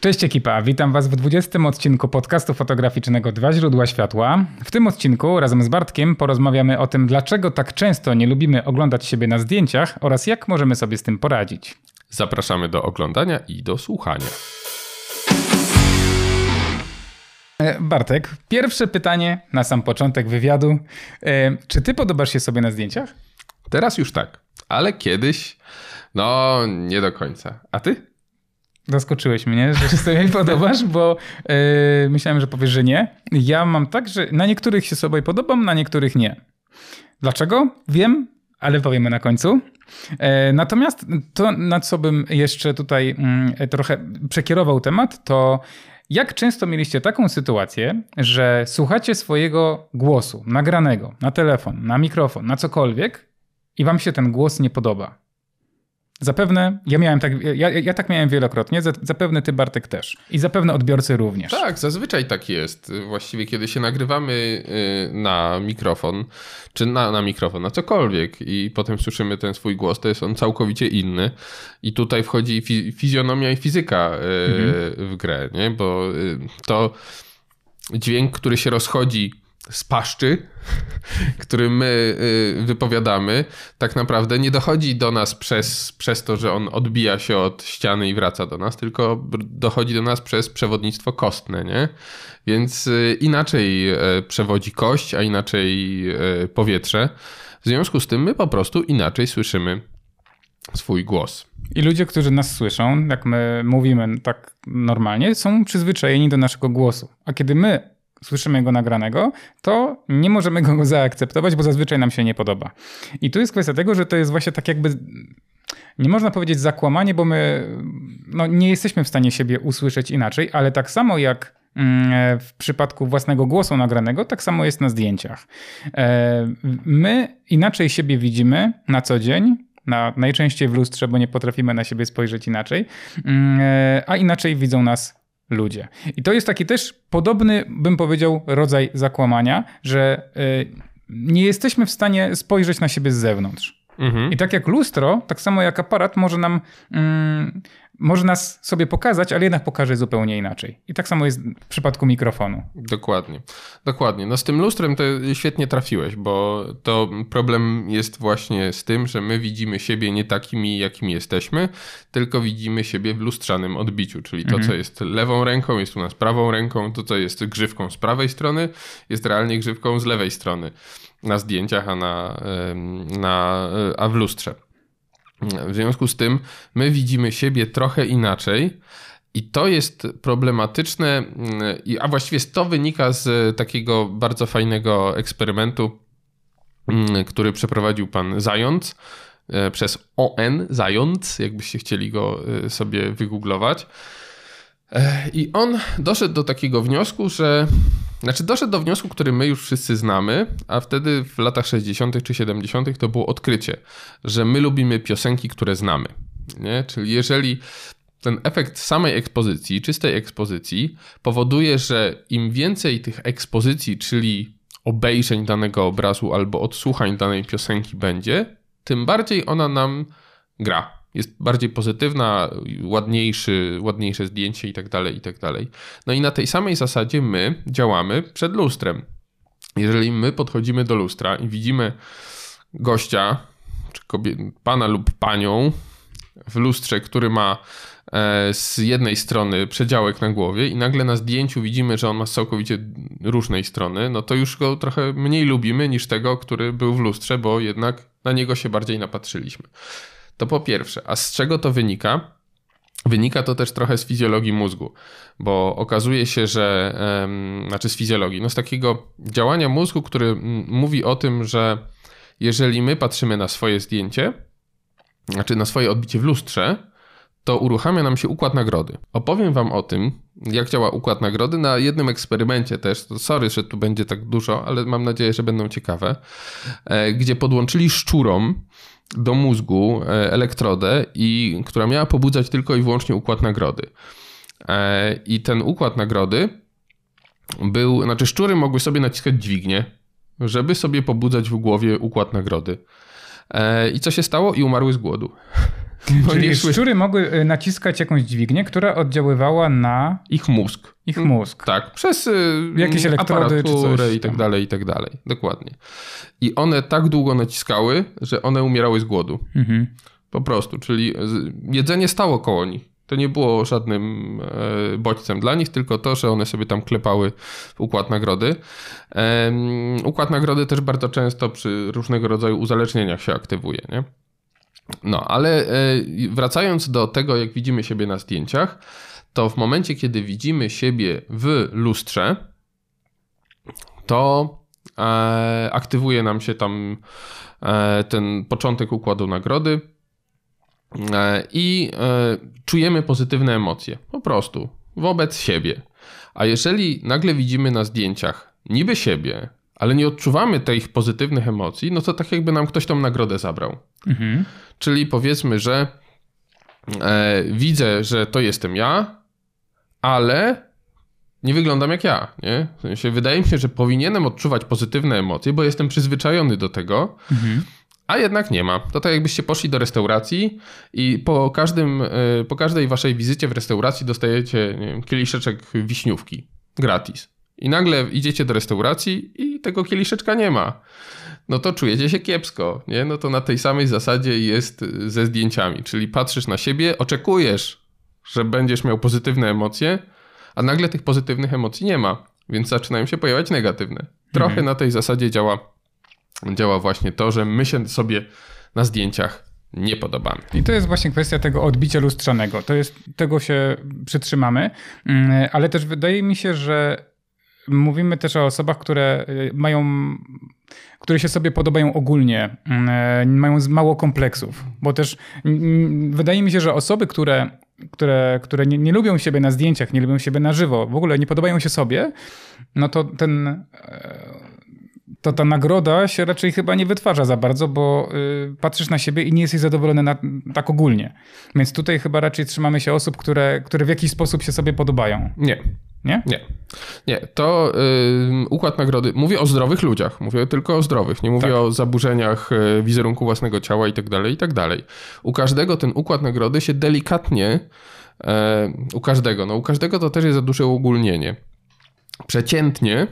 Cześć ekipa, witam Was w 20 odcinku podcastu fotograficznego Dwa źródła światła. W tym odcinku razem z Bartkiem porozmawiamy o tym, dlaczego tak często nie lubimy oglądać siebie na zdjęciach oraz jak możemy sobie z tym poradzić. Zapraszamy do oglądania i do słuchania. E, Bartek, pierwsze pytanie na sam początek wywiadu. E, czy ty podobasz się sobie na zdjęciach? Teraz już tak, ale kiedyś, no nie do końca. A ty? Zaskoczyłeś mnie, że się sobie podobasz, bo yy, myślałem, że powiesz, że nie. Ja mam tak, że na niektórych się sobie podobam, na niektórych nie. Dlaczego? Wiem, ale powiemy na końcu. E, natomiast to, na co bym jeszcze tutaj mm, trochę przekierował temat, to jak często mieliście taką sytuację, że słuchacie swojego głosu nagranego na telefon, na mikrofon, na cokolwiek i wam się ten głos nie podoba? Zapewne, ja miałem tak, ja, ja tak miałem wielokrotnie, zapewne ty Bartek też. I zapewne odbiorcy również. Tak, zazwyczaj tak jest. Właściwie kiedy się nagrywamy y, na mikrofon, czy na, na mikrofon, na cokolwiek i potem słyszymy ten swój głos, to jest on całkowicie inny. I tutaj wchodzi fizjonomia i fizyka y, mhm. w grę, nie? Bo y, to dźwięk, który się rozchodzi z paszczy, który my y, wypowiadamy, tak naprawdę nie dochodzi do nas przez, przez to, że on odbija się od ściany i wraca do nas, tylko dochodzi do nas przez przewodnictwo kostne, nie? Więc y, inaczej y, przewodzi kość, a inaczej powietrze. W związku z tym my po prostu inaczej słyszymy swój głos. I ludzie, którzy nas słyszą, jak my mówimy tak normalnie, są przyzwyczajeni do naszego głosu. A kiedy my słyszymy go nagranego, to nie możemy go zaakceptować, bo zazwyczaj nam się nie podoba. I tu jest kwestia tego, że to jest właśnie tak jakby nie można powiedzieć zakłamanie, bo my no, nie jesteśmy w stanie siebie usłyszeć inaczej, ale tak samo jak mm, w przypadku własnego głosu nagranego, tak samo jest na zdjęciach. E, my inaczej siebie widzimy na co dzień, na, najczęściej w lustrze, bo nie potrafimy na siebie spojrzeć inaczej, mm, e, a inaczej widzą nas ludzie. I to jest taki też podobny, bym powiedział, rodzaj zakłamania, że y, nie jesteśmy w stanie spojrzeć na siebie z zewnątrz. Mhm. I tak jak lustro, tak samo jak aparat może nam mm, może nas sobie pokazać, ale jednak pokaże zupełnie inaczej. I tak samo jest w przypadku mikrofonu. Dokładnie. Dokładnie. No z tym lustrem to świetnie trafiłeś, bo to problem jest właśnie z tym, że my widzimy siebie nie takimi, jakimi jesteśmy, tylko widzimy siebie w lustrzanym odbiciu, czyli to, mhm. co jest lewą ręką, jest u nas prawą ręką, to, co jest grzywką z prawej strony, jest realnie grzywką z lewej strony na zdjęciach, a, na, na, a w lustrze. W związku z tym my widzimy siebie trochę inaczej. I to jest problematyczne, a właściwie to wynika z takiego bardzo fajnego eksperymentu, który przeprowadził pan Zając e, przez ON, Zając, jakbyście chcieli go e, sobie wygooglować. I on doszedł do takiego wniosku, że. Znaczy, doszedł do wniosku, który my już wszyscy znamy, a wtedy w latach 60. czy 70. to było odkrycie, że my lubimy piosenki, które znamy. Nie? Czyli jeżeli ten efekt samej ekspozycji, czystej ekspozycji, powoduje, że im więcej tych ekspozycji, czyli obejrzeń danego obrazu albo odsłuchań danej piosenki będzie, tym bardziej ona nam gra jest bardziej pozytywna, ładniejszy, ładniejsze zdjęcie i tak dalej, i tak dalej. No i na tej samej zasadzie my działamy przed lustrem. Jeżeli my podchodzimy do lustra i widzimy gościa, czy pana lub panią w lustrze, który ma e, z jednej strony przedziałek na głowie i nagle na zdjęciu widzimy, że on ma z całkowicie różnej strony, no to już go trochę mniej lubimy niż tego, który był w lustrze, bo jednak na niego się bardziej napatrzyliśmy. To po pierwsze. A z czego to wynika? Wynika to też trochę z fizjologii mózgu, bo okazuje się, że, znaczy z fizjologii, no z takiego działania mózgu, który mówi o tym, że jeżeli my patrzymy na swoje zdjęcie, znaczy na swoje odbicie w lustrze, to uruchamia nam się układ nagrody. Opowiem wam o tym, jak działa układ nagrody na jednym eksperymencie też. Sorry, że tu będzie tak dużo, ale mam nadzieję, że będą ciekawe. E, gdzie podłączyli szczurom do mózgu e, elektrodę, i, która miała pobudzać tylko i wyłącznie układ nagrody. E, I ten układ nagrody był, znaczy szczury mogły sobie naciskać dźwignię, żeby sobie pobudzać w głowie układ nagrody. I co się stało? I umarły z głodu. Czyli szczury mogły y, naciskać jakąś dźwignię, która oddziaływała na ich mózg. Ich mózg. Tak, przez y, jakieś elektrody czy coś. i tak dalej, i tak dalej. Dokładnie. I one tak długo naciskały, że one umierały z głodu. Mhm. Po prostu, czyli jedzenie stało koło nich. To nie było żadnym e, bodźcem dla nich, tylko to, że one sobie tam klepały układ nagrody. Układ nagrody też bardzo często przy różnego rodzaju uzależnieniach się aktywuje. Nie? No, ale e, wracając do tego, jak widzimy siebie na zdjęciach, to w momencie, kiedy widzimy siebie w lustrze, to e, aktywuje nam się tam e, ten początek układu nagrody i czujemy pozytywne emocje, po prostu wobec siebie. A jeżeli nagle widzimy na zdjęciach niby siebie, ale nie odczuwamy tych pozytywnych emocji, no to tak jakby nam ktoś tą nagrodę zabrał. Mhm. Czyli powiedzmy, że e, widzę, że to jestem ja, ale nie wyglądam jak ja. Nie? W sensie, wydaje mi się, że powinienem odczuwać pozytywne emocje, bo jestem przyzwyczajony do tego. Mhm. A jednak nie ma. To tak jakbyście poszli do restauracji i po, każdym, e, po każdej waszej wizycie w restauracji dostajecie nie wiem, kieliszeczek wiśniówki gratis. I nagle idziecie do restauracji i tego kieliszeczka nie ma. No to czujecie się kiepsko, nie? No to na tej samej zasadzie jest ze zdjęciami, czyli patrzysz na siebie, oczekujesz, że będziesz miał pozytywne emocje, a nagle tych pozytywnych emocji nie ma, więc zaczynają się pojawiać negatywne. Trochę mhm. na tej zasadzie działa, działa właśnie to, że my się sobie na zdjęciach nie podobamy. I to jest właśnie kwestia tego odbicia lustrzanego. To jest, tego się przytrzymamy, mm, ale też wydaje mi się, że Mówimy też o osobach, które y, mają, które się sobie podobają ogólnie, y, mają mało kompleksów, bo też wydaje mi się, że osoby, które, które, które nie, nie lubią siebie na zdjęciach, nie lubią siebie na żywo, w ogóle nie podobają się sobie, no to ten e, to ta nagroda się raczej chyba nie wytwarza za bardzo, bo y, patrzysz na siebie i nie jesteś zadowolony na, tak ogólnie. Więc tutaj chyba raczej trzymamy się osób, które, które w jakiś sposób się sobie podobają. Nie. Nie? Nie. Nie. To y, układ nagrody. Mówię o zdrowych ludziach. Mówię tylko o zdrowych. Nie mówię tak. o zaburzeniach y, wizerunku własnego ciała i tak dalej, i tak dalej. U każdego ten układ nagrody się delikatnie. Y, u każdego. No, u każdego to też jest za duże uogólnienie. Przeciętnie,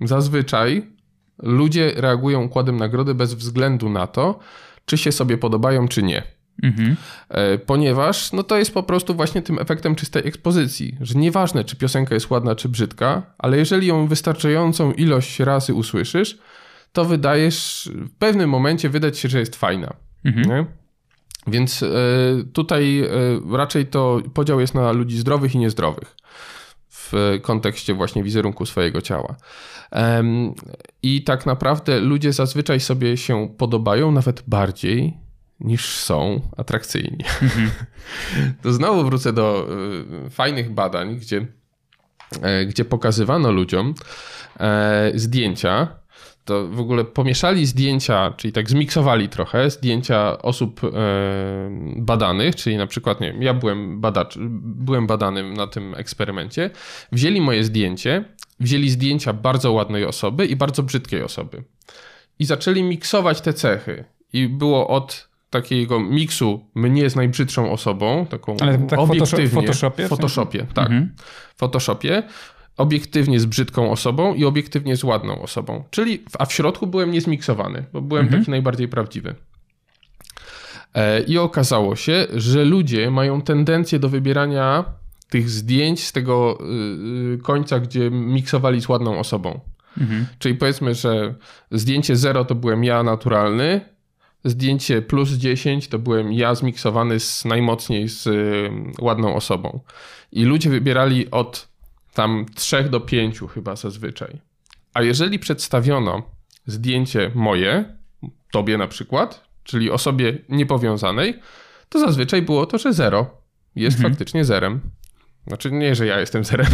zazwyczaj ludzie reagują układem nagrody bez względu na to, czy się sobie podobają, czy nie. Mhm. E, ponieważ no to jest po prostu właśnie tym efektem czystej ekspozycji, że nieważne, czy piosenka jest ładna, czy brzydka, ale jeżeli ją wystarczającą ilość razy usłyszysz, to wydajesz, w pewnym momencie wydać się, że jest fajna. Mhm. Więc y, tutaj y, raczej to podział jest na ludzi zdrowych i niezdrowych w kontekście właśnie wizerunku swojego ciała. I tak naprawdę ludzie zazwyczaj sobie się podobają nawet bardziej niż są atrakcyjni. Mhm. To znowu wrócę do y, fajnych badań, gdzie, e, gdzie pokazywano ludziom e, zdjęcia. To w ogóle pomieszali zdjęcia, czyli tak zmiksowali trochę zdjęcia osób e, badanych, czyli na przykład, nie wiem, ja byłem, badacz, byłem badanym na tym eksperymencie. Wzięli moje zdjęcie, wzięli zdjęcia bardzo ładnej osoby i bardzo brzydkiej osoby. I zaczęli miksować te cechy. I było od takiego miksu mnie z najbrzydszą osobą, taką Ale tak obiektywnie. W Photoshopie? W Photoshopie, tak. Mhm. W Photoshopie. Obiektywnie z brzydką osobą i obiektywnie z ładną osobą. Czyli, a w środku byłem niezmiksowany, bo byłem mhm. taki najbardziej prawdziwy. E, I okazało się, że ludzie mają tendencję do wybierania tych zdjęć z tego y, y, końca, gdzie miksowali z ładną osobą. Mhm. Czyli powiedzmy, że zdjęcie 0 to byłem ja naturalny, zdjęcie plus 10 to byłem ja zmiksowany z najmocniej z y, ładną osobą. I ludzie wybierali od tam 3 do 5 chyba zazwyczaj. A jeżeli przedstawiono zdjęcie moje, tobie na przykład, czyli osobie niepowiązanej, to zazwyczaj było to, że zero jest mhm. faktycznie zerem. Znaczy nie, że ja jestem zerem,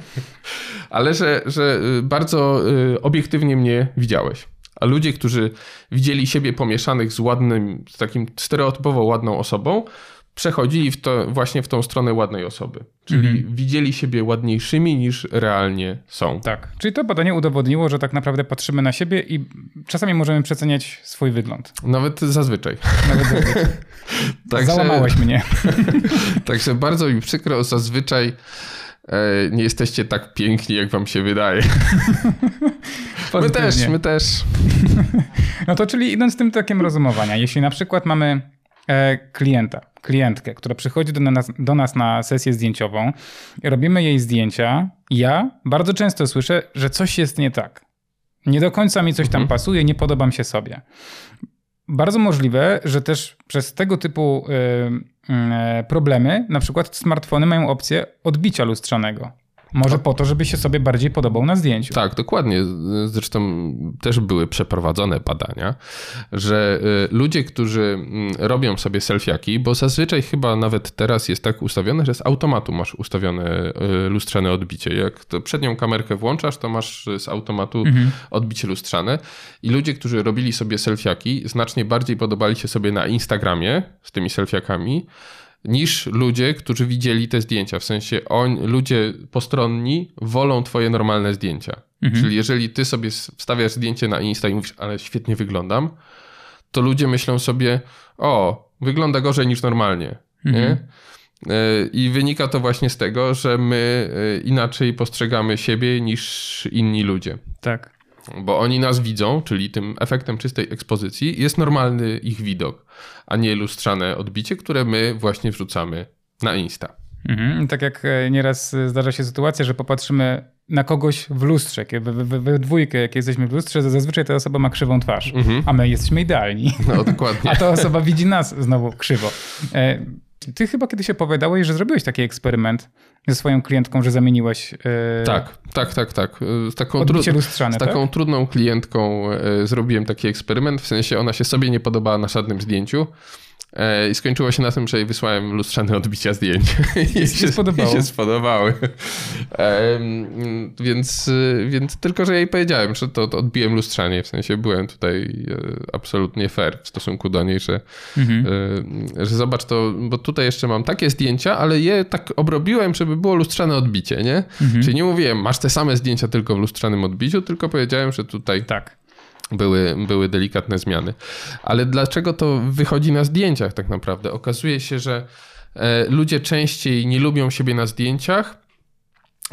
ale że, że y, bardzo y, obiektywnie mnie widziałeś. A ludzie, którzy widzieli siebie pomieszanych z ładnym, z takim stereotypowo ładną osobą, przechodzili w to, właśnie w tą stronę ładnej osoby. Czyli mhm. widzieli siebie ładniejszymi niż realnie są. Tak. Czyli to badanie udowodniło, że tak naprawdę patrzymy na siebie i czasami możemy przeceniać swój wygląd. Nawet zazwyczaj. Nawet zazwyczaj. Także, Załamałeś mnie. Także bardzo mi przykro, zazwyczaj e, nie jesteście tak piękni, jak wam się wydaje. my też, my też. No to czyli idąc tym takim rozumowania, jeśli na przykład mamy klienta, klientkę, która przychodzi do nas, do nas na sesję zdjęciową, robimy jej zdjęcia. Ja bardzo często słyszę, że coś jest nie tak. Nie do końca mi coś tam mhm. pasuje, nie podobam się sobie. Bardzo możliwe, że też przez tego typu y, y, problemy, na przykład smartfony mają opcję odbicia lustrzanego. Może po to, żeby się sobie bardziej podobał na zdjęciu. Tak, dokładnie. Zresztą też były przeprowadzone badania, że y, ludzie, którzy mm, robią sobie selfiaki, bo zazwyczaj chyba nawet teraz jest tak ustawione, że z automatu masz ustawione y, lustrzane odbicie. Jak to przednią kamerkę włączasz, to masz z automatu mhm. odbicie lustrzane. I ludzie, którzy robili sobie selfiaki, znacznie bardziej podobali się sobie na Instagramie z tymi selfiakami niż ludzie, którzy widzieli te zdjęcia. W sensie on, ludzie postronni wolą twoje normalne zdjęcia. Mhm. Czyli jeżeli ty sobie wstawiasz zdjęcie na Insta i mówisz, ale świetnie wyglądam, to ludzie myślą sobie, o, wygląda gorzej niż normalnie. Mhm. Nie? I wynika to właśnie z tego, że my e, inaczej postrzegamy siebie niż inni ludzie. Tak. Bo oni nas widzą, czyli tym efektem czystej ekspozycji jest normalny ich widok, a nie lustrzane odbicie, które my właśnie wrzucamy na Insta. Mhm. Tak jak e, nieraz zdarza się sytuacja, że popatrzymy na kogoś w lustrze, we, we, we dwójkę, jak jesteśmy w lustrze, to zazwyczaj ta osoba ma krzywą twarz, mhm. a my jesteśmy idealni. No dokładnie. a ta osoba widzi nas znowu krzywo. E, ty chyba kiedyś opowiadałeś, że zrobiłeś taki eksperyment ze swoją klientką, że zamieniłeś. Yy... Tak, tak, tak, tak. Z taką, tru... z taką tak? trudną klientką yy, zrobiłem taki eksperyment. W sensie ona się sobie nie podobała na żadnym zdjęciu. E, I skończyło się na tym, że jej wysłałem lustrzane odbicia zdjęć. I się, spodobało. się spodobały. więc, więc tylko, że jej powiedziałem, że to, to odbiłem lustrzanie. W sensie byłem tutaj e, absolutnie fair w stosunku do niej, że, mhm. E, że zobacz to, bo tutaj jeszcze mam takie zdjęcia, ale je tak obrobiłem, żeby było lustrzane odbicie, nie? Mhm. Czyli nie mówiłem, masz te same zdjęcia tylko w lustrzanym odbiciu, tylko powiedziałem, że tutaj tak były, były delikatne zmiany. Ale dlaczego to wychodzi na zdjęciach tak naprawdę? Okazuje się, że e, ludzie częściej nie lubią siebie na zdjęciach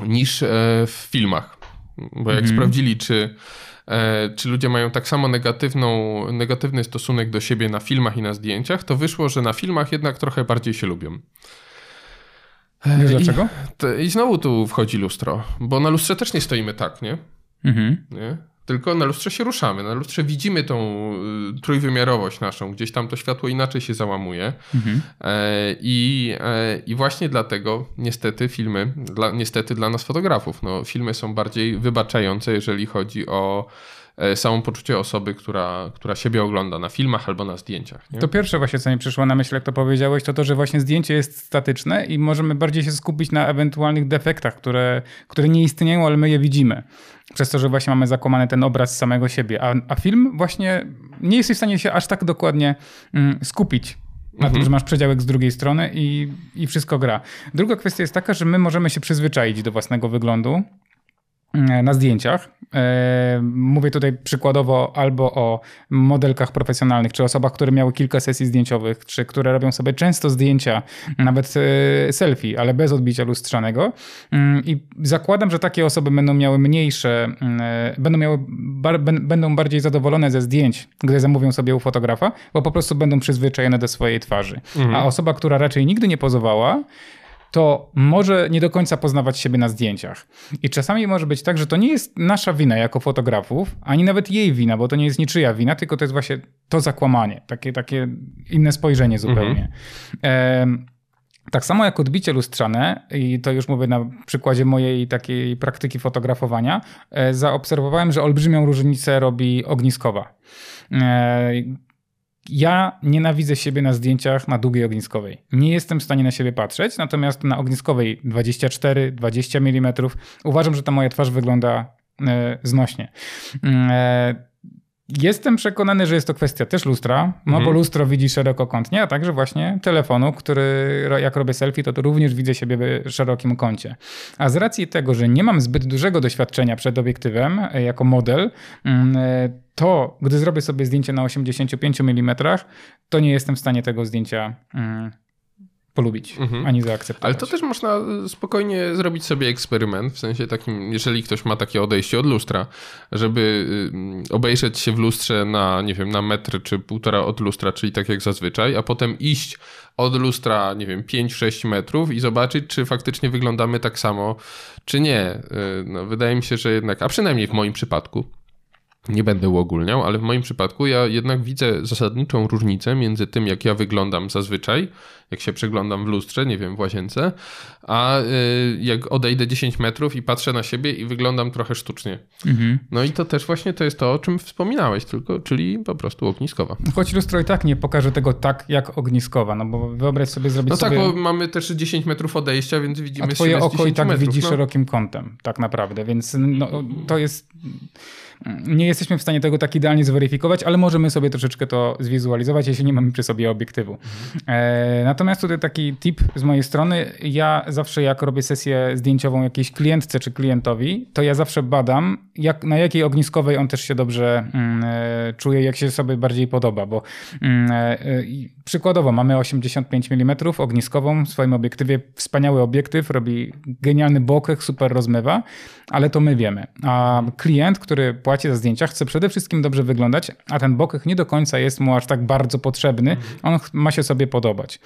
niż e, w filmach. Bo jak mhm. sprawdzili, czy, e, czy ludzie mają tak samo negatywną, negatywny stosunek do siebie na filmach i na zdjęciach, to wyszło, że na filmach jednak trochę bardziej się lubią. Wiesz dlaczego? I, I, znowu tu wchodzi lustro, bo na lustrze też nie stoimy tak, nie? Mhm. nie? Tylko na lustrze się ruszamy. Na lustrze widzimy tą y, trójwymiarowość naszą. Gdzieś tam to światło inaczej się załamuje. Mhm. E, I, e, I właśnie dlatego niestety filmy, dla, niestety dla nas fotografów, no, filmy są bardziej wybaczające, jeżeli chodzi o samopoczucie osoby, która, która siebie ogląda na filmach albo na zdjęciach. Nie? To pierwsze właśnie, co mi przyszło na myśl, jak to powiedziałeś, to to, że właśnie zdjęcie jest statyczne i możemy bardziej się skupić na ewentualnych defektach, które, które nie istnieją, ale my je widzimy. Przez to, że właśnie mamy zakłamany ten obraz samego siebie. A, a film właśnie nie jesteś w stanie się aż tak dokładnie mm, skupić na tym, mhm. że masz przedziałek z drugiej strony i, i wszystko gra. Druga kwestia jest taka, że my możemy się przyzwyczaić do własnego wyglądu E, na zdjęciach. E, mówię tutaj przykładowo albo o modelkach profesjonalnych, czy osobach, które miały kilka sesji zdjęciowych, czy które robią sobie często zdjęcia, nawet e, selfie, ale bez odbicia lustrzanego. Mm, I zakładam, że takie osoby będą miały mniejsze, będą, miały, będą bardziej zadowolone ze zdjęć, gdy zamówią sobie u fotografa, bo po prostu będą przyzwyczajone do swojej twarzy. Mhm. A osoba, która raczej nigdy nie pozowała, to może nie do końca poznawać siebie na zdjęciach. I czasami może być tak, że to nie jest nasza wina jako fotografów, ani nawet jej wina, bo to nie jest niczyja wina, tylko to jest właśnie to zakłamanie, takie, takie inne spojrzenie zupełnie. Mhm. tak samo jak odbicie lustrzane, i to już mówię na przykładzie mojej takiej praktyki fotografowania, e, zaobserwowałem, że olbrzymią różnicę robi ogniskowa. E, ja nienawidzę siebie na zdjęciach na długiej ogniskowej. Nie jestem w stanie na siebie patrzeć, natomiast na ogniskowej 24-20 mm uważam, że ta moja twarz wygląda e, znośnie. Jestem przekonany, że jest to kwestia też lustra, no mhm. bo lustro widzi szerokokątnie, a także właśnie telefonu, który jak robię selfie, to, to również widzę siebie w szerokim kącie. A z racji tego, że nie mam zbyt dużego doświadczenia przed obiektywem e, jako model, mm, e, to gdy zrobię sobie zdjęcie na 85 mm, to nie jestem w stanie tego zdjęcia mm, polubić, mhm. ani zaakceptować. Ale to też można spokojnie zrobić sobie eksperyment, w sensie takim, jeżeli ktoś ma takie odejście od lustra, żeby y, obejrzeć się w lustrze na, nie wiem, na metr czy półtora od lustra, czyli tak jak zazwyczaj, a potem iść od lustra, nie wiem, 5-6 metrów i zobaczyć, czy faktycznie wyglądamy tak samo, czy nie. Y, no, wydaje mi się, że jednak, a przynajmniej w moim przypadku, nie będę uogólniał, ale w moim przypadku ja jednak widzę zasadniczą różnicę między tym, jak ja wyglądam zazwyczaj, jak się przeglądam w lustrze, nie wiem, w łazience, a y, jak odejdę 10 metrów i patrzę na siebie i wyglądam trochę sztucznie. Mhm. No i to też właśnie to jest to, o czym wspominałeś, tylko, czyli po prostu ogniskowa. Choć lustro i tak nie pokaże tego tak, jak ogniskowa, no bo wyobraź sobie zrobić No tak, bo mamy też 10 metrów odejścia, więc widzimy A twoje oko i tak metrów, widzi no. szerokim kątem, tak naprawdę, więc no, to jest nie jesteśmy w stanie tego tak idealnie zweryfikować, ale możemy sobie troszeczkę to zwizualizować, jeśli nie mamy przy sobie obiektywu. E, natomiast tutaj taki tip z mojej strony. Ja zawsze jak robię sesję zdjęciową jakiejś klientce czy klientowi, to ja zawsze badam, jak, na jakiej ogniskowej on też się dobrze mm, e, czuje, jak się sobie bardziej podoba, bo mm, e, przykładowo mamy 85 mm ogniskową w swoim obiektywie, wspaniały obiektyw, robi genialny bokeh, super rozmywa, ale to my wiemy. A klient, który płaci za zdjęcia, chce przede wszystkim dobrze wyglądać, a ten bokeh nie do końca jest mu aż tak bardzo potrzebny, on ma się sobie podobać.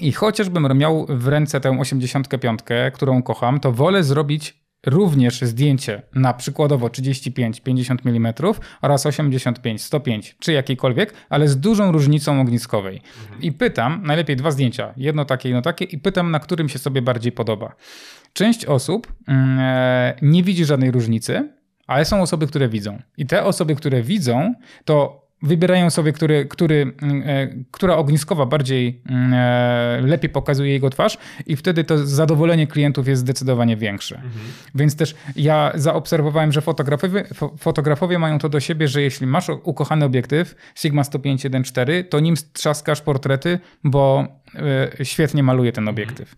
I chociażbym miał w ręce tę 85, którą kocham, to wolę zrobić również zdjęcie na przykładowo 35-50 mm oraz 85-105 czy jakiejkolwiek, ale z dużą różnicą ogniskowej. I pytam, najlepiej dwa zdjęcia, jedno takie, jedno takie i pytam, na którym się sobie bardziej podoba. Część osób e, nie widzi żadnej różnicy, ale są osoby, które widzą. I te osoby, które widzą, to wybierają sobie, który, który, mm, e, która ogniskowa bardziej mm, e, lepiej pokazuje jego twarz i wtedy to zadowolenie klientów jest zdecydowanie większe. Mhm. Więc też ja zaobserwowałem, że fotografowie, fotografowie mają to do siebie, że jeśli masz ukochany obiektyw Sigma 105.1.4, to nim strzaskasz portrety, bo e, świetnie maluje ten obiektyw.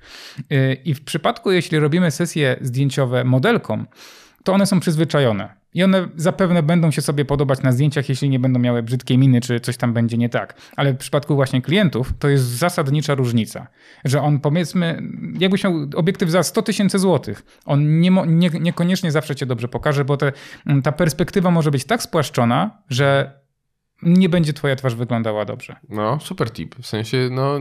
I w przypadku, jeśli robimy sesje zdjęciowe modelkom, to one są przyzwyczajone. I one zapewne będą się sobie podobać na zdjęciach, jeśli nie będą miały brzydkiej miny, czy coś tam będzie nie tak. Ale w przypadku właśnie klientów to jest zasadnicza różnica, że on powiedzmy, jakbyś miał obiektyw za 100 tysięcy złotych, on nie, nie, niekoniecznie zawsze cię dobrze pokaże, bo te, ta perspektywa może być tak spłaszczona, że nie będzie twoja twarz wyglądała dobrze. No, super tip. W sensie, no,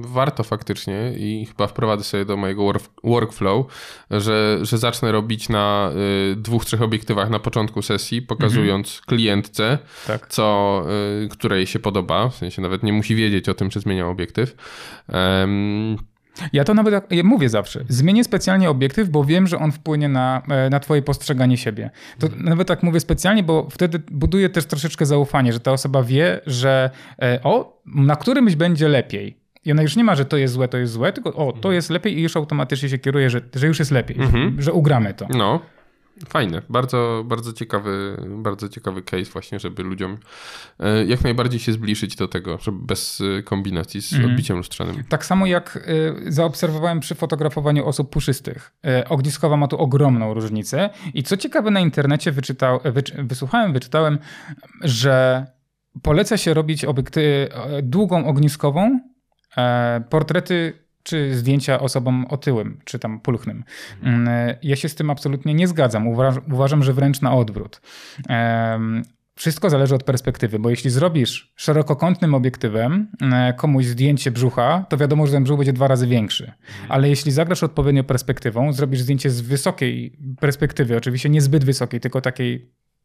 warto faktycznie i chyba wprowadzę sobie do mojego work, workflow, że, że zacznę robić na y, dwóch, trzech obiektywach na początku sesji, pokazując mhm. klientce, tak. co, y, której się podoba. W sensie nawet nie musi wiedzieć o tym, czy zmieniał obiektyw. Um, ja to nawet mówię zawsze. Zmienię specjalnie obiektyw, bo wiem, że on wpłynie na, e, na twoje postrzeganie siebie. To nawet tak mówię specjalnie, bo wtedy buduje też troszeczkę zaufanie, że ta osoba wie, że e, o, na którymś będzie lepiej. I ona już nie ma, że to jest złe, to jest złe, tylko o, to jest lepiej i już automatycznie się kieruje, że, że już jest lepiej, mhm. że ugramy to. No. Fajne, bardzo, bardzo, ciekawy, bardzo ciekawy case właśnie, żeby ludziom e, jak najbardziej się zbliżyć do tego, żeby bez e, kombinacji z mm. odbiciem lustrzanym. Tak samo jak e, zaobserwowałem przy fotografowaniu osób puszystych. Ogniskowa ma tu ogromną różnicę i co ciekawe na internecie wyczytał, wysłuchałem, wyczytałem, że poleca się robić obiekty długą ogniskową, portrety czy zdjęcia osobom otyłym, czy tam pulchnym. Mhm. Ja się z tym absolutnie nie zgadzam. Uważam, że wręcz na odwrót. Wszystko zależy od perspektywy, bo jeśli zrobisz szerokokątnym obiektywem e, komuś zdjęcie brzucha, to wiadomo, że ten brzuch będzie dwa razy większy. Mhm. Ale jeśli zagrasz odpowiednio perspektywą, zrobisz zdjęcie z wysokiej perspektywy, oczywiście nie zbyt wysokiej, tylko takiej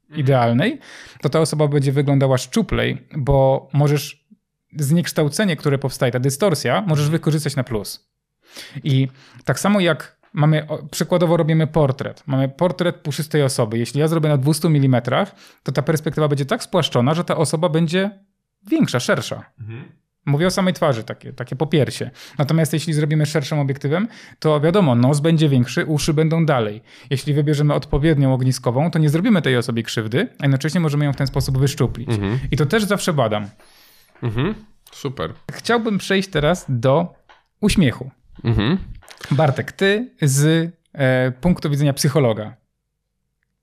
mhm. idealnej, to ta osoba będzie wyglądała szczuplej, bo możesz zniekształcenie, które powstaje, ta dystorsja, możesz wykorzystać na plus. I tak samo jak mamy, przykładowo robimy portret. Mamy portret puszystej osoby. Jeśli ja zrobię na 200 mm, to ta perspektywa będzie tak spłaszczona, że ta osoba będzie większa, szersza. Mhm. Mówię o samej twarzy, takie, takie popiersie. Natomiast jeśli zrobimy szerszym obiektywem, to wiadomo, nos będzie większy, uszy będą dalej. Jeśli wybierzemy odpowiednią ogniskową, to nie zrobimy tej osobie krzywdy, a jednocześnie możemy ją w ten sposób wyszczuplić. Mhm. I to też zawsze badam. Mhm. Super. Chciałbym przejść teraz do uśmiechu. Mhm. Bartek, ty z e, punktu widzenia psychologa,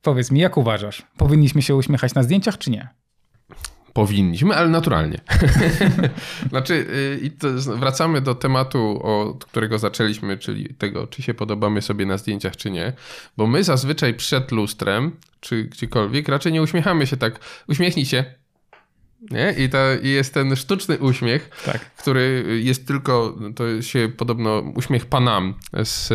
powiedz mi, jak uważasz? Powinniśmy się uśmiechać na zdjęciach, czy nie? Powinniśmy, ale naturalnie. znaczy, y, i wracamy do tematu, od którego zaczęliśmy, czyli tego, czy się podobamy sobie na zdjęciach, czy nie. Bo my zazwyczaj przed lustrem, czy gdziekolwiek, raczej nie uśmiechamy się tak. Uśmiechnij się, nie? I, to, I jest ten sztuczny uśmiech, tak. który jest tylko, to się podobno uśmiech Panam z,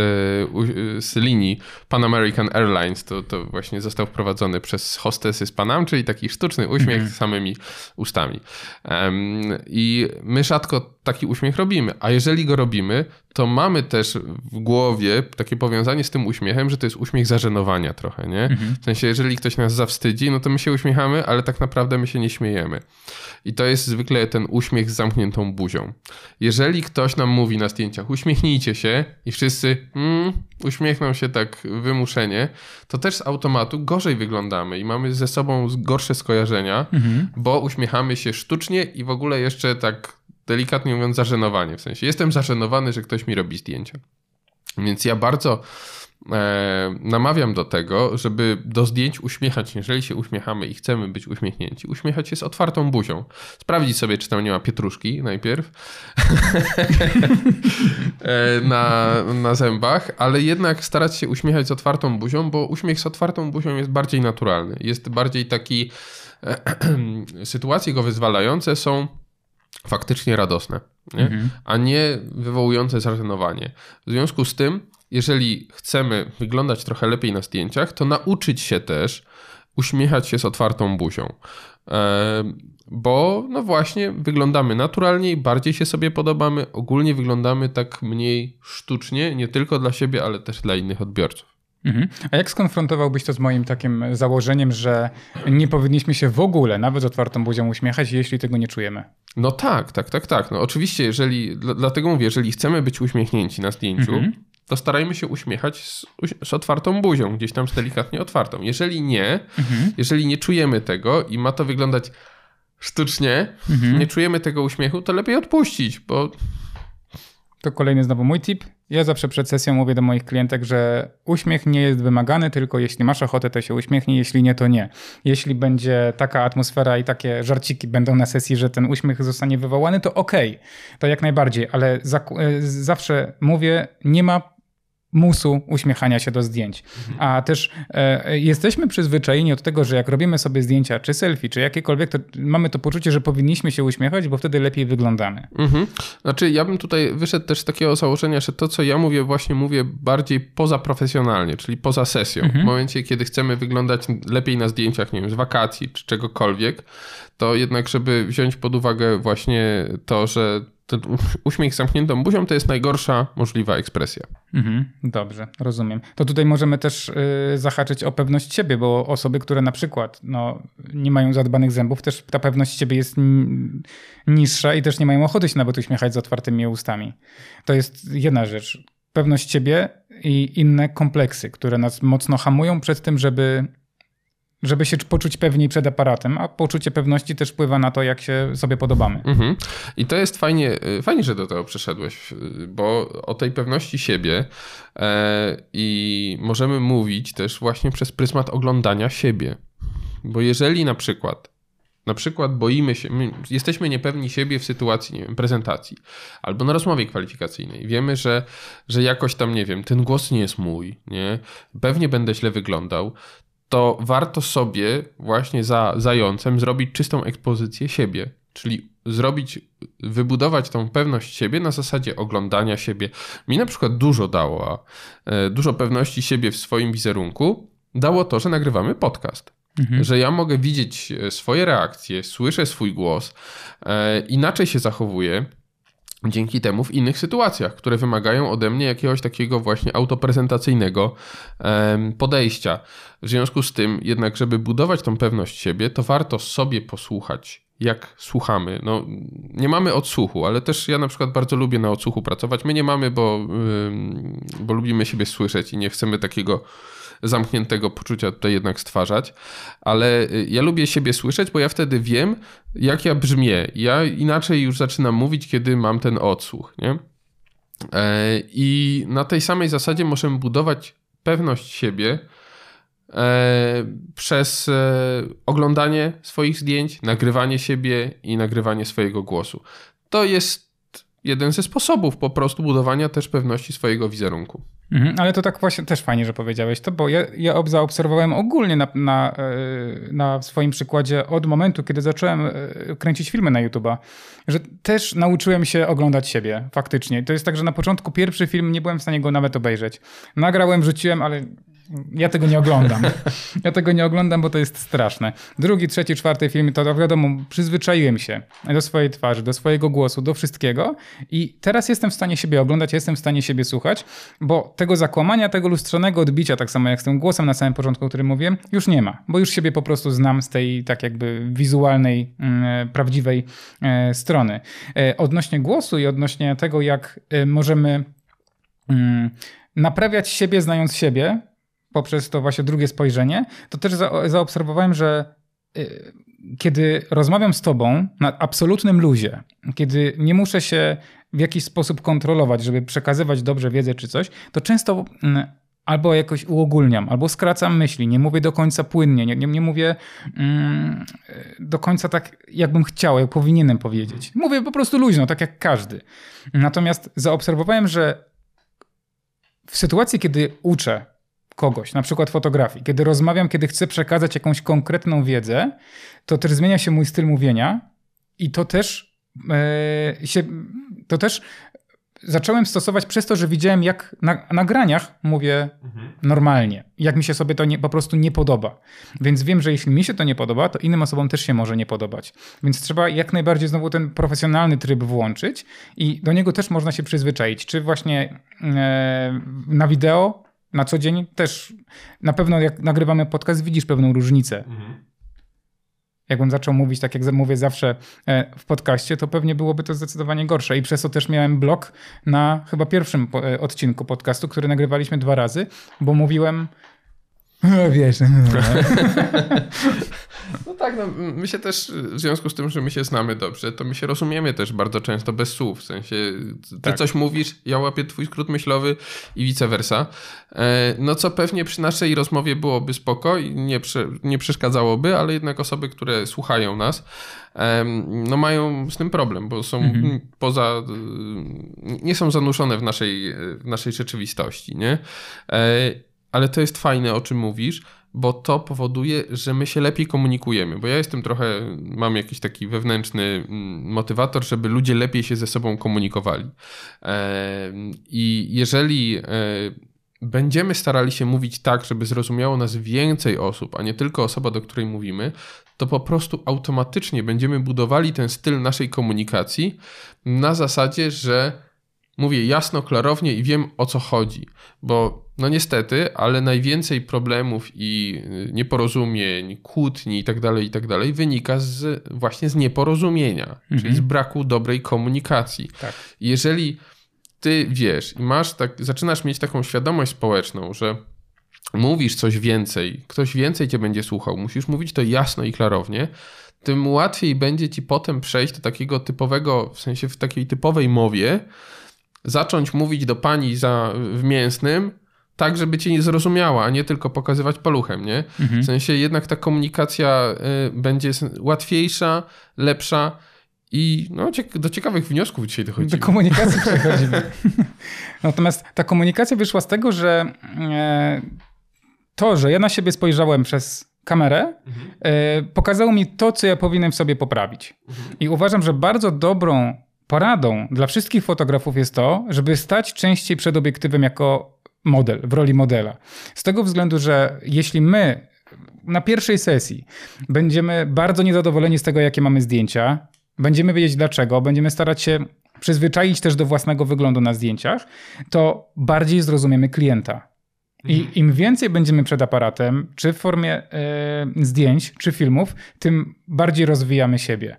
z linii Pan American Airlines, to, to właśnie został wprowadzony przez hostesy z Panam, czyli taki sztuczny uśmiech mm z samymi ustami. Um, I my rzadko taki uśmiech robimy, a jeżeli go robimy, to mamy też w głowie takie powiązanie z tym uśmiechem, że to jest uśmiech zażenowania trochę, nie? Mhm. W sensie, jeżeli ktoś nas zawstydzi, no to my się uśmiechamy, ale tak naprawdę my się nie śmiejemy. I to jest zwykle ten uśmiech z zamkniętą buzią. Jeżeli ktoś nam mówi na zdjęciach, uśmiechnijcie się i wszyscy mm, uśmiechną się tak wymuszenie, to też z automatu gorzej wyglądamy i mamy ze sobą gorsze skojarzenia, mhm. bo uśmiechamy się sztucznie i w ogóle jeszcze tak delikatnie mówiąc, zażenowanie. W sensie jestem zażenowany, że ktoś mi robi zdjęcia. Więc ja bardzo e, namawiam do tego, żeby do zdjęć uśmiechać, jeżeli się uśmiechamy i chcemy być uśmiechnięci, uśmiechać się z otwartą buzią. Sprawdzić sobie, czy tam nie ma pietruszki najpierw e, na, na zębach, ale jednak starać się uśmiechać z otwartą buzią, bo uśmiech z otwartą buzią jest bardziej naturalny. Jest bardziej taki. E, sytuacje go wyzwalające są faktycznie radosne, nie? Mhm. a nie wywołujące zażenowanie. W związku z tym, jeżeli chcemy wyglądać trochę lepiej na zdjęciach, to nauczyć się też uśmiechać się z otwartą buzią. Bo no właśnie wyglądamy naturalniej, bardziej się sobie podobamy, ogólnie wyglądamy tak mniej sztucznie, nie tylko dla siebie, ale też dla innych odbiorców. Mhm. A jak skonfrontowałbyś to z moim takim założeniem, że nie powinniśmy się w ogóle nawet z otwartą buzią uśmiechać, jeśli tego nie czujemy? No tak, tak, tak, tak. No oczywiście, jeżeli, dlatego mówię, jeżeli chcemy być uśmiechnięci na zdjęciu, mhm. to starajmy się uśmiechać z, z, otwartą buzią, gdzieś tam z delikatnie otwartą. Jeżeli nie, mhm. jeżeli nie czujemy tego i ma to wyglądać sztucznie, mhm. nie czujemy tego uśmiechu, to lepiej odpuścić, bo to kolejny znowu mój tip. Ja zawsze przed sesją mówię do moich klientek, że uśmiech nie jest wymagany, tylko jeśli masz ochotę, to się uśmiechnij, jeśli nie, to nie. Jeśli będzie taka atmosfera i takie żarciki będą na sesji, że ten uśmiech zostanie wywołany, to okej, okay, to jak najbardziej, ale e, zawsze mówię, nie ma musu uśmiechania się do zdjęć. A też e, jesteśmy przyzwyczajeni od tego, że jak robimy sobie zdjęcia, czy selfie, czy jakiekolwiek, to mamy to poczucie, że powinniśmy się uśmiechać, bo wtedy lepiej wyglądamy. Mhm. Znaczy, ja bym tutaj wyszedł też z takiego założenia, że to, co ja mówię, właśnie mówię bardziej poza profesjonalnie, czyli poza sesją. Mhm. W momencie, kiedy chcemy wyglądać lepiej na zdjęciach, nie wiem, z wakacji, czy czegokolwiek, to jednak, żeby wziąć pod uwagę właśnie to, że ten uśmiech z zamkniętą buzią to jest najgorsza możliwa ekspresja. Mhm, dobrze, rozumiem. To tutaj możemy też y, zahaczyć o pewność siebie, bo osoby, które na przykład no, nie mają zadbanych zębów, też ta pewność siebie jest niższa i też nie mają ochoty się nawet uśmiechać z otwartymi ustami. To jest jedna rzecz. Pewność siebie i inne kompleksy, które nas mocno hamują przed tym, żeby żeby się poczuć pewniej przed aparatem, a poczucie pewności też wpływa na to, jak się sobie podobamy. Mhm. I to jest fajnie, y, fajnie, że do tego przeszedłeś, y, bo o tej pewności siebie e, i możemy mówić też właśnie przez pryzmat oglądania siebie. Bo jeżeli na przykład na przykład boimy się, jesteśmy niepewni siebie w sytuacji, nie wiem, prezentacji albo na rozmowie kwalifikacyjnej. Wiemy, że, że jakoś tam, nie wiem, ten głos nie jest mój, nie? Pewnie będę źle wyglądał to warto sobie właśnie za zającem zrobić czystą ekspozycję siebie, czyli zrobić, wybudować tą pewność siebie na zasadzie oglądania siebie. Mi na przykład dużo dało, e, dużo pewności siebie w swoim wizerunku dało to, że nagrywamy podcast. Mhm. Że ja mogę widzieć e, swoje reakcje, słyszę swój głos, e, inaczej się zachowuję, dzięki temu w innych sytuacjach, które wymagają ode mnie jakiegoś takiego właśnie autoprezentacyjnego podejścia. W związku z tym, jednak, żeby budować tą pewność siebie, to warto sobie posłuchać, jak słuchamy. No, nie mamy odsłuchu, ale też ja na przykład bardzo lubię na odsłuchu pracować. My nie mamy, bo, bo lubimy siebie słyszeć i nie chcemy takiego zamkniętego poczucia tutaj jednak stwarzać, ale y, ja lubię siebie słyszeć, bo ja wtedy wiem, jak ja brzmię. Ja inaczej już zaczynam mówić, kiedy mam ten odsłuch, nie? E, I na tej samej zasadzie możemy budować pewność siebie e, przez e, oglądanie swoich zdjęć, nagrywanie siebie i nagrywanie swojego głosu. To jest jeden ze sposobów po prostu budowania też pewności swojego wizerunku. Mhm, ale to tak właśnie też fajnie, że powiedziałeś to, bo ja, ja zaobserwowałem ogólnie na, na, e, na swoim przykładzie od momentu, kiedy zacząłem e, kręcić filmy na YouTube'a, że też nauczyłem się oglądać siebie faktycznie. To jest tak, że na początku pierwszy film nie byłem w stanie go nawet obejrzeć. Nagrałem, rzuciłem, ale ja tego nie oglądam. Ja tego nie oglądam, bo to jest straszne. Drugi, trzeci, czwarty film, to wiadomo, przyzwyczaiłem się do swojej twarzy, do swojego głosu, do wszystkiego i teraz jestem w stanie siebie oglądać, jestem w stanie siebie słuchać, bo tego zakłamania, tego lustrzonego odbicia, tak samo jak z tym głosem na samym początku, o którym mówiłem, już nie ma, bo już siebie po prostu znam z tej tak jakby wizualnej, mm, prawdziwej e, strony. E, odnośnie głosu i odnośnie tego, jak e, możemy mm, naprawiać siebie, znając siebie, poprzez to właśnie drugie spojrzenie, to też za, zaobserwowałem, że y, kiedy rozmawiam z tobą na absolutnym luzie, kiedy nie muszę się w jakiś sposób kontrolować, żeby przekazywać dobrze wiedzę czy coś, to często mm, albo jakoś uogólniam, albo skracam myśli, nie mówię do końca płynnie, nie, nie, nie mówię mm, do końca tak, jakbym chciał, jak powinienem powiedzieć. Mówię po prostu luźno, tak jak każdy. Natomiast zaobserwowałem, że w sytuacji, kiedy uczę kogoś, na przykład fotografii. Kiedy rozmawiam, kiedy chcę przekazać jakąś konkretną wiedzę, to też zmienia się mój styl mówienia i to też e, się, to też zacząłem stosować przez to, że widziałem, jak na nagraniach mówię mhm. normalnie, jak mi się sobie to nie, po prostu nie podoba. Więc wiem, że jeśli mi się to nie podoba, to innym osobom też się może nie podobać. Więc trzeba jak najbardziej znowu ten profesjonalny tryb włączyć i do niego też można się przyzwyczaić. Czy właśnie e, na wideo na co dzień też na pewno jak nagrywamy podcast, widzisz pewną różnicę. Mhm. Jakbym zaczął mówić tak, jak mówię zawsze e, w podcaście, to pewnie byłoby to zdecydowanie gorsze. I przez to też miałem blok na chyba pierwszym e, odcinku podcastu, który nagrywaliśmy dwa razy, bo mówiłem. Wiesz. No, no, no. Tak, no, my się też, w związku z tym, że my się znamy dobrze, to my się rozumiemy też bardzo często bez słów. W sensie, ty tak. coś mówisz, ja łapię twój skrót myślowy i vice versa. E, no co pewnie przy naszej rozmowie byłoby spoko i nie, prze, nie przeszkadzałoby, ale jednak osoby, które słuchają nas, no mają z tym problem, bo są mhm. poza, nie są zanurzone w naszej, w naszej rzeczywistości, nie? E, ale to jest fajne, o czym mówisz, bo to powoduje, że my się lepiej komunikujemy. Bo ja jestem trochę, mam jakiś taki wewnętrzny mm, motywator, żeby ludzie lepiej się ze sobą komunikowali. I jeżeli e, będziemy starali się mówić tak, żeby zrozumiało nas więcej osób, a nie tylko osoba, do której mówimy, to po prostu automatycznie będziemy budowali ten styl naszej komunikacji na zasadzie, że mówię jasno, klarownie i wiem o co chodzi. Bo no niestety, ale najwięcej problemów i y, nieporozumień, kłótni itd., tak itd. Tak wynika z, właśnie z nieporozumienia, mhm. czyli z braku dobrej komunikacji. Tak. Jeżeli ty wiesz i masz tak, zaczynasz mieć taką świadomość społeczną, że mówisz coś więcej, ktoś więcej cię będzie słuchał, musisz mówić to jasno i klarownie, tym łatwiej będzie ci potem przejść do takiego typowego, w sensie w takiej typowej mowie, zacząć mówić do pani za, w mięsnym, tak, żeby cię nie zrozumiała, a nie tylko pokazywać paluchem, nie? Mhm. W sensie jednak ta komunikacja y, będzie łatwiejsza, lepsza i no, do ciekawych wniosków dzisiaj dochodzimy. Do komunikacji przechodzimy. Natomiast ta komunikacja wyszła z tego, że e, to, że ja na siebie spojrzałem przez kamerę, mhm. e, pokazało mi to, co ja powinienem sobie poprawić. Mhm. I uważam, że bardzo dobrą poradą dla wszystkich fotografów jest to, żeby stać częściej przed obiektywem jako model, w roli modela. Z tego względu, że jeśli my na pierwszej sesji będziemy bardzo niezadowoleni z tego, jakie mamy zdjęcia, będziemy wiedzieć dlaczego, będziemy starać się przyzwyczaić też do własnego wyglądu na zdjęciach, to bardziej zrozumiemy klienta. I im więcej będziemy przed aparatem, czy w formie e, zdjęć, czy filmów, tym bardziej rozwijamy siebie.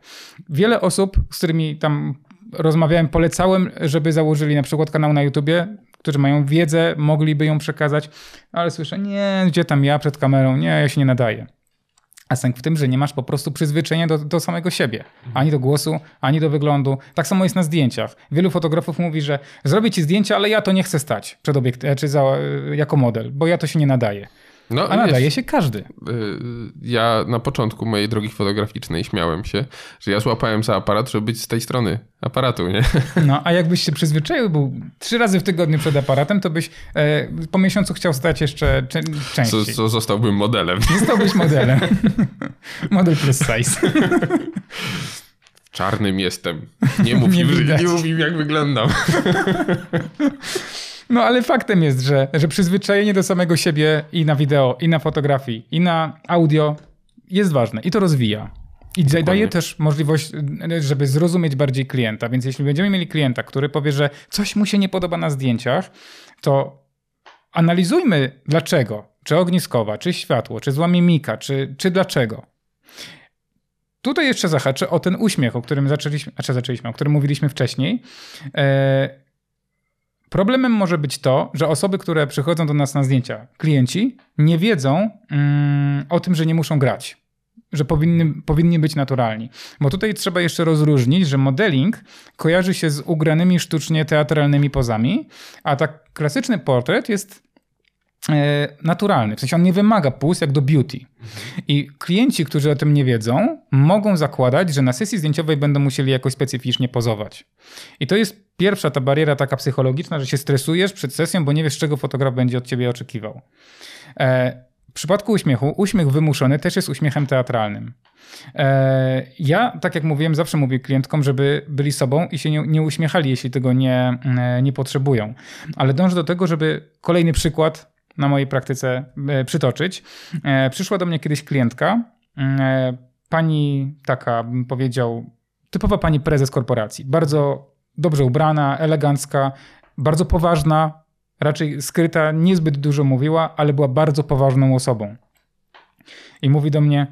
Wiele osób, z którymi tam rozmawiałem, polecałem, żeby założyli na przykład kanał na YouTubie, którzy mają wiedzę, mogliby ją przekazać, ale słyszę, nie, gdzie tam ja przed kamerą, nie, ja się nie nadaję. A sęk w tym, że nie masz po prostu przyzwyczajenia do, do samego siebie. Ani do głosu, ani do wyglądu. Tak samo jest na zdjęciach. Wielu fotografów mówi, że zrobię ci zdjęcie, ale ja to nie chcę stać przed obiekt, czy za, jako model, bo ja to się nie nadaje. No, A nadaje się każdy. Y, ja na początku mojej drogi fotograficznej śmiałem się, że ja złapałem za aparat, żeby być z tej strony aparatu, nie? No, a jakbyś się przyzwyczaił, był trzy razy w tygodniu przed aparatem, to byś e, po miesiącu chciał stać jeszcze częściej. Co, co zostałbym modelem. Zostałbyś modelem. Model plus size. Czarnym jestem. Nie mów, nie, im, nie mów im, jak wyglądam. No ale faktem jest, że, że przyzwyczajenie do samego siebie i na wideo, i na fotografii, i na audio jest ważne i to rozwija. I Dokładnie. daje też możliwość, żeby zrozumieć bardziej klienta. Więc jeśli będziemy mieli klienta, który powie, że coś mu się nie podoba na zdjęciach, to analizujmy dlaczego. Czy ogniskowa, czy światło, czy zła mimika, czy, czy dlaczego. Tutaj jeszcze zahaczę o ten uśmiech, o którym zaczęliśmy, znaczy zaczęliśmy, o którym mówiliśmy wcześniej. E, Problemem może być to, że osoby, które przychodzą do nas na zdjęcia, klienci, nie wiedzą mm, o tym, że nie muszą grać, że powinny, powinni być naturalni. Bo tutaj trzeba jeszcze rozróżnić, że modeling kojarzy się z ugranymi sztucznie teatralnymi pozami, a tak klasyczny portret jest naturalny. W sensie on nie wymaga puls jak do beauty. I klienci, którzy o tym nie wiedzą, mogą zakładać, że na sesji zdjęciowej będą musieli jakoś specyficznie pozować. I to jest pierwsza ta bariera taka psychologiczna, że się stresujesz przed sesją, bo nie wiesz, czego fotograf będzie od ciebie oczekiwał. E, w przypadku uśmiechu, uśmiech wymuszony też jest uśmiechem teatralnym. E, ja, tak jak mówiłem, zawsze mówię klientkom, żeby byli sobą i się nie, nie uśmiechali, jeśli tego nie, e, nie potrzebują. Ale dążę do tego, żeby kolejny przykład na mojej praktyce przytoczyć. Przyszła do mnie kiedyś klientka, pani taka, bym powiedział, typowa pani prezes korporacji. Bardzo dobrze ubrana, elegancka, bardzo poważna, raczej skryta, niezbyt dużo mówiła, ale była bardzo poważną osobą. I mówi do mnie: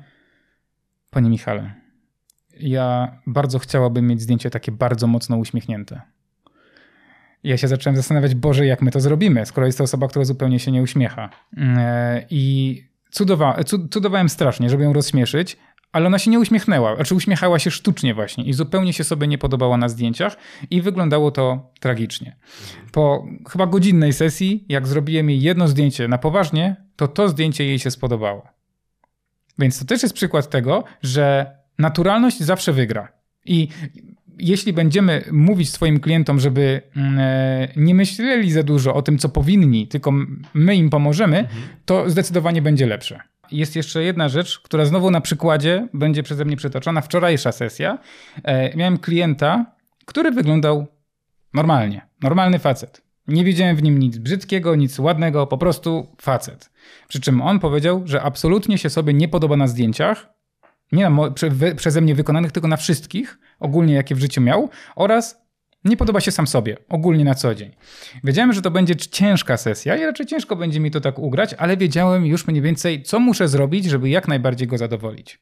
Panie Michale, ja bardzo chciałabym mieć zdjęcie takie bardzo mocno uśmiechnięte. Ja się zacząłem zastanawiać, Boże, jak my to zrobimy, skoro jest to osoba, która zupełnie się nie uśmiecha. E, I cudowa, cudowałem strasznie, żeby ją rozśmieszyć, ale ona się nie uśmiechnęła, znaczy uśmiechała się sztucznie właśnie i zupełnie się sobie nie podobała na zdjęciach i wyglądało to tragicznie. Po chyba godzinnej sesji, jak zrobiłem jej jedno zdjęcie na poważnie, to to zdjęcie jej się spodobało. Więc to też jest przykład tego, że naturalność zawsze wygra. I jeśli będziemy mówić swoim klientom, żeby mm, e, nie myśleli za dużo o tym, co powinni, tylko my im pomożemy, mhm. to zdecydowanie będzie lepsze jest jeszcze jedna rzecz, która znowu na przykładzie będzie przeze mnie przytoczona. Wczorajsza sesja. E, miałem klienta, który wyglądał normalnie. Normalny facet. Nie widziałem w nim nic brzydkiego, nic ładnego, po prostu facet. Przy czym on powiedział, że absolutnie się sobie nie podoba na zdjęciach, nie na, prze, przeze mnie wykonanych, tylko na wszystkich, ogólnie jakie w życiu miał, oraz nie podoba się sam sobie, ogólnie na co dzień. Wiedziałem, że to będzie ciężka sesja i raczej ciężko będzie mi to tak ugrać, ale wiedziałem już mniej więcej, co muszę zrobić, żeby jak najbardziej go zadowolić.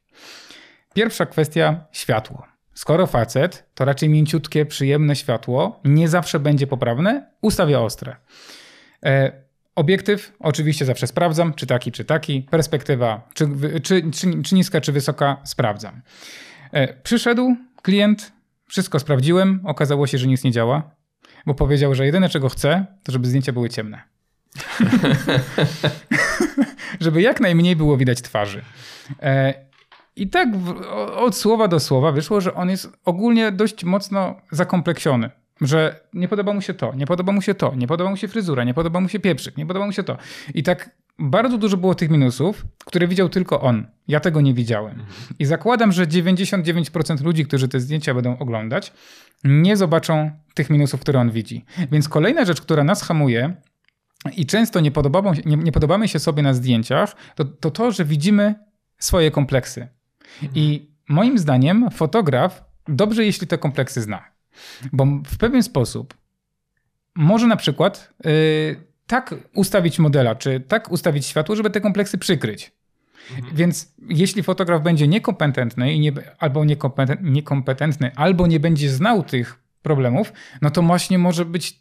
Pierwsza kwestia światło. Skoro facet, to raczej mięciutkie, przyjemne światło nie zawsze będzie poprawne, ustawię ostre. E, obiektyw oczywiście zawsze sprawdzam, czy taki, czy taki. Perspektywa, czy, czy, czy, czy niska, czy wysoka, sprawdzam. E, przyszedł klient, wszystko sprawdziłem, okazało się, że nic nie działa, bo powiedział, że jedyne czego chce, to żeby zdjęcia były ciemne. żeby jak najmniej było widać twarzy. E, I tak od słowa do słowa wyszło, że on jest ogólnie dość mocno zakompleksiony. Że nie podoba mu się to, nie podoba mu się to, nie podoba mu się fryzura, nie podoba mu się pieprzyk, nie podoba mu się to. I tak bardzo dużo było tych minusów, które widział tylko on. Ja tego nie widziałem. I zakładam, że 99% ludzi, którzy te zdjęcia będą oglądać, nie zobaczą tych minusów, które on widzi. Więc kolejna rzecz, która nas hamuje i często nie, podobamy, nie, nie podobamy się sobie na zdjęciach, to, to to, że widzimy swoje kompleksy. I moim zdaniem fotograf dobrze, jeśli te kompleksy zna. Bo w pewien sposób może na przykład yy, tak ustawić modela, czy tak ustawić światło, żeby te kompleksy przykryć. Mhm. Więc jeśli fotograf będzie niekompetentny i nie, albo niekompetentny, niekompetentny, albo nie będzie znał tych problemów, no to właśnie może być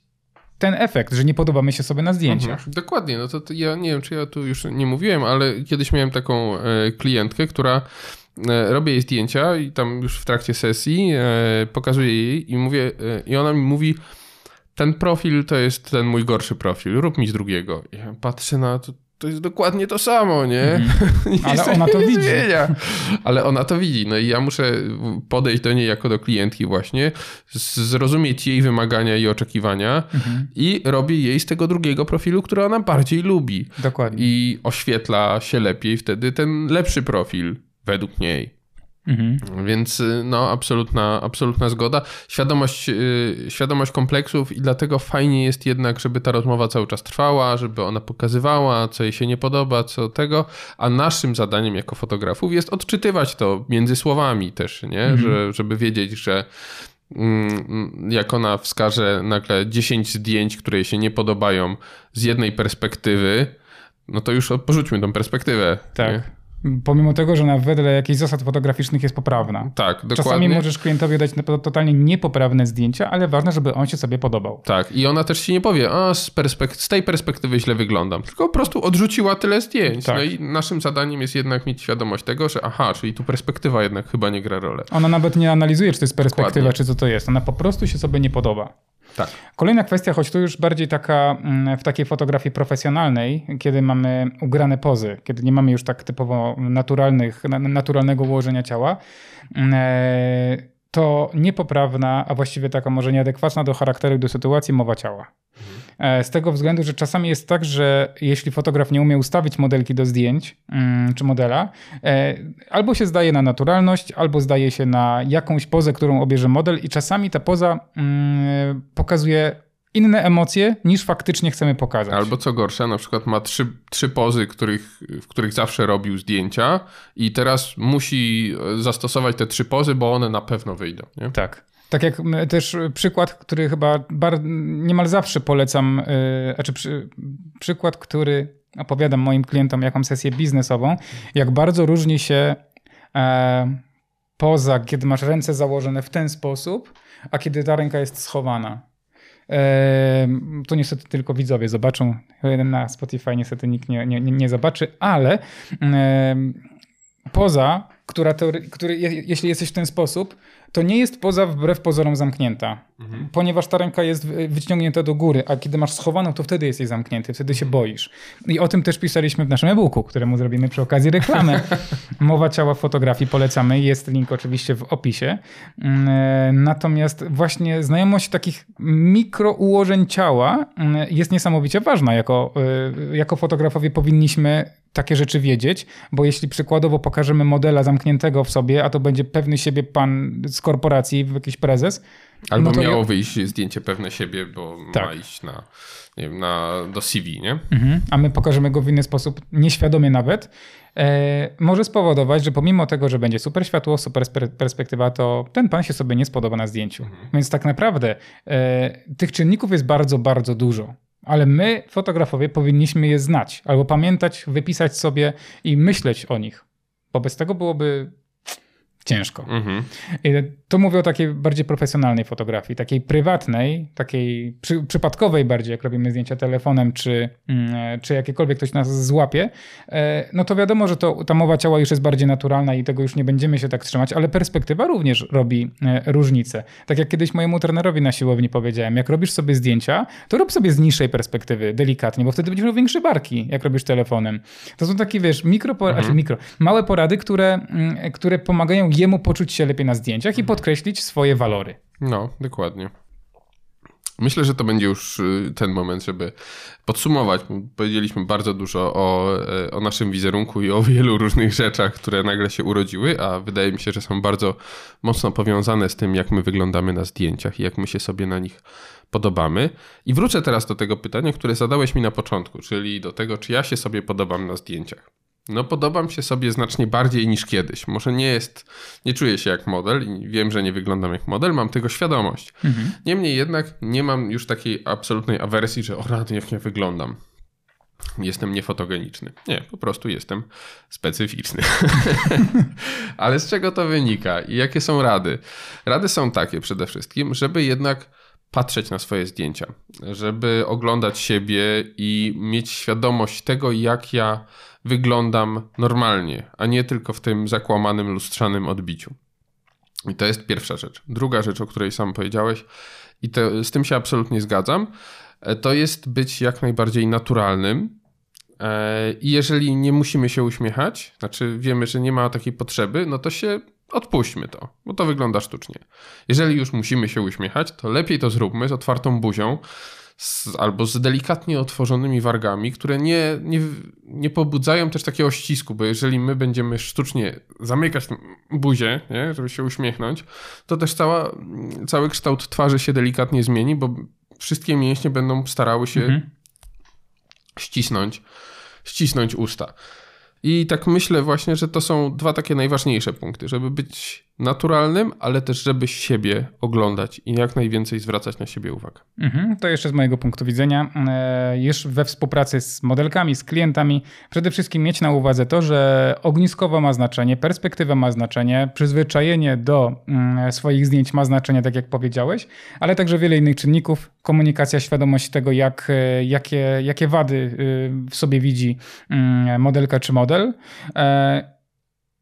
ten efekt, że nie podobamy się sobie na zdjęciach. Mhm, dokładnie, no to, ja nie wiem, czy ja tu już nie mówiłem, ale kiedyś miałem taką e, klientkę, która robię jej zdjęcia i tam już w trakcie sesji e, pokazuję jej i mówię, e, i ona mi mówi, ten profil to jest ten mój gorszy profil, rób mi z drugiego. Ja patrzę na to, to jest dokładnie to samo, nie? Mm. Ale ona to widzi. Zmienia. Ale ona to widzi. No i ja muszę podejść do niej jako do klientki właśnie, zrozumieć jej wymagania i oczekiwania mm. i robię jej z tego drugiego profilu, który ona bardziej lubi. Dokładnie. I oświetla się lepiej wtedy ten lepszy profil według niej. Mhm. Więc y, no, absolutna, absolutna zgoda. Świadomość, yy, świadomość kompleksów i dlatego fajnie jest jednak, żeby ta rozmowa cały czas trwała, żeby ona pokazywała, co jej się nie podoba, co tego, a naszym zadaniem jako fotografów jest odczytywać to między słowami też, nie? Mhm. Że, żeby wiedzieć, że mm, jak ona wskaże nagle 10 zdjęć, które jej się nie podobają z jednej perspektywy, no to już porzućmy tą perspektywę. Tak. Nie? Pomimo tego, że ona wedle jakichś zasad fotograficznych jest poprawna. Tak, dokładnie. Czasami możesz klientowi dać totalnie niepoprawne zdjęcia, ale ważne, żeby on się sobie podobał. Tak, i ona też ci nie powie, a z, z tej perspektywy źle wyglądam, tylko po prostu odrzuciła tyle zdjęć. Tak. No i naszym zadaniem jest jednak mieć świadomość tego, że aha, czyli tu perspektywa jednak chyba nie gra rolę. Ona nawet nie analizuje, czy to jest perspektywa, dokładnie. czy co to jest. Ona po prostu się sobie nie podoba. Tak. Kolejna kwestia, choć tu już bardziej taka mm, w takiej fotografii profesjonalnej, kiedy mamy ugrane pozy, kiedy nie mamy już tak typowo naturalnych, naturalnego ułożenia ciała, mm, e, to niepoprawna, a właściwie taka może nieadekwatna do charakteru i do sytuacji mowa ciała. E, z tego względu, że czasami jest tak, że jeśli fotograf nie umie ustawić modelki do zdjęć mm, czy modela, e, albo się zdaje na naturalność, albo zdaje się na jakąś pozę, którą obierze model, i czasami ta poza mm, pokazuje inne emocje niż faktycznie chcemy pokazać. Albo co gorsze, na przykład ma trzy, trzy pozy, których, w których zawsze robił zdjęcia i teraz musi zastosować te trzy pozy, bo one na pewno wyjdą. Nie? Tak. Tak jak też przykład, który chyba bar, niemal zawsze polecam, yy, znaczy przy, przykład, który opowiadam moim klientom, jaką sesję biznesową, jak bardzo różni się e, poza, kiedy masz ręce założone w ten sposób, a kiedy ta ręka jest schowana. E, to niestety tylko widzowie zobaczą. Na Spotify niestety nikt nie, nie, nie zobaczy, ale e, poza, która teory, który, jeśli jesteś w ten sposób, to nie jest poza wbrew pozorom zamknięta, mhm. ponieważ ta ręka jest wyciągnięta do góry, a kiedy masz schowaną, to wtedy jesteś zamknięty, wtedy się boisz. I o tym też pisaliśmy w naszym e-booku, któremu zrobimy przy okazji reklamę. Mowa ciała w fotografii polecamy, jest link oczywiście w opisie. Mm, e, natomiast właśnie znajomość takich mikroułożeń ciała mm, jest niesamowicie ważna. Jako, e, jako fotografowie powinniśmy takie rzeczy wiedzieć, bo jeśli przykładowo pokażemy modela zamkniętego w sobie, a to będzie pewny siebie pan z korporacji, jakiś prezes. Albo no miało ja... wyjść zdjęcie pewne siebie, bo tak. ma iść na, nie wiem, na, do CV, nie? Mhm. A my pokażemy go w inny sposób, nieświadomie nawet. E, może spowodować, że pomimo tego, że będzie super światło, super perspektywa, to ten pan się sobie nie spodoba na zdjęciu. Mhm. Więc tak naprawdę e, tych czynników jest bardzo, bardzo dużo ale my, fotografowie, powinniśmy je znać albo pamiętać, wypisać sobie i myśleć o nich. Bo bez tego byłoby ciężko. Mhm. To mówię o takiej bardziej profesjonalnej fotografii, takiej prywatnej, takiej przy, przypadkowej bardziej, jak robimy zdjęcia telefonem, czy, mm, czy jakiekolwiek ktoś nas złapie, e, no to wiadomo, że to, ta mowa ciała już jest bardziej naturalna i tego już nie będziemy się tak trzymać, ale perspektywa również robi e, różnicę. Tak jak kiedyś mojemu trenerowi na siłowni powiedziałem, jak robisz sobie zdjęcia, to rób sobie z niższej perspektywy, delikatnie, bo wtedy będziesz miał większe barki, jak robisz telefonem. To są takie, wiesz, mikro, mhm. znaczy mikro małe porady, które, mm, które pomagają jemu poczuć się lepiej na zdjęciach i mhm. podkreślić swoje walory. No, dokładnie. Myślę, że to będzie już y, ten moment, żeby podsumować. Powiedzieliśmy bardzo dużo o, e, o naszym wizerunku i o wielu różnych rzeczach, które nagle się urodziły, a wydaje mi się, że są bardzo mocno powiązane z tym, jak my wyglądamy na zdjęciach i jak my się sobie na nich podobamy. I wrócę teraz do tego pytania, które zadałeś mi na początku, czyli do tego, czy ja się sobie podobam na zdjęciach. No podobam się sobie znacznie bardziej niż kiedyś. Może nie jest, nie czuję się jak model i wiem, że nie wyglądam jak model, mam tego świadomość. Mhm. Niemniej jednak nie mam już takiej absolutnej awersji, że o rady, jak nie wyglądam. Jestem niefotogeniczny. Nie, po prostu jestem specyficzny. Ale z czego to wynika i jakie są rady? Rady są takie przede wszystkim, żeby jednak patrzeć na swoje zdjęcia, żeby oglądać siebie i mieć świadomość tego, jak ja wyglądam normalnie, a nie tylko w tym zakłamanym, lustrzanym odbiciu. I to jest pierwsza rzecz. Druga rzecz, o której sam powiedziałeś, i to, z tym się absolutnie zgadzam, e, to jest być jak najbardziej naturalnym. E, I jeżeli nie musimy się uśmiechać, znaczy wiemy, że nie ma takiej potrzeby, no to się odpuśćmy to, bo to wygląda sztucznie. Jeżeli już musimy się uśmiechać, to lepiej to zróbmy z otwartą buzią z, albo z delikatnie otworzonymi wargami, które nie, nie, nie pobudzają też takiego ścisku, bo jeżeli my będziemy sztucznie zamykać buzię, nie, żeby się uśmiechnąć, to też cała, cały kształt twarzy się delikatnie zmieni, bo wszystkie mięśnie będą starały się mhm. ścisnąć, ścisnąć usta. I tak myślę właśnie, że to są dwa takie najważniejsze punkty, żeby być naturalnym, ale też żeby siebie oglądać i jak najwięcej zwracać na siebie uwagę. Mhm, to jeszcze z mojego punktu widzenia, e, już we współpracy z modelkami, z klientami, przede wszystkim mieć na uwadze to, że ogniskowo ma znaczenie, perspektywa ma znaczenie, przyzwyczajenie do mm, swoich zdjęć ma znaczenie, tak jak powiedziałeś, ale także wiele innych czynników, komunikacja, świadomość tego, jak, e, jakie, jakie wady y, w sobie widzi mm, modelka czy model e,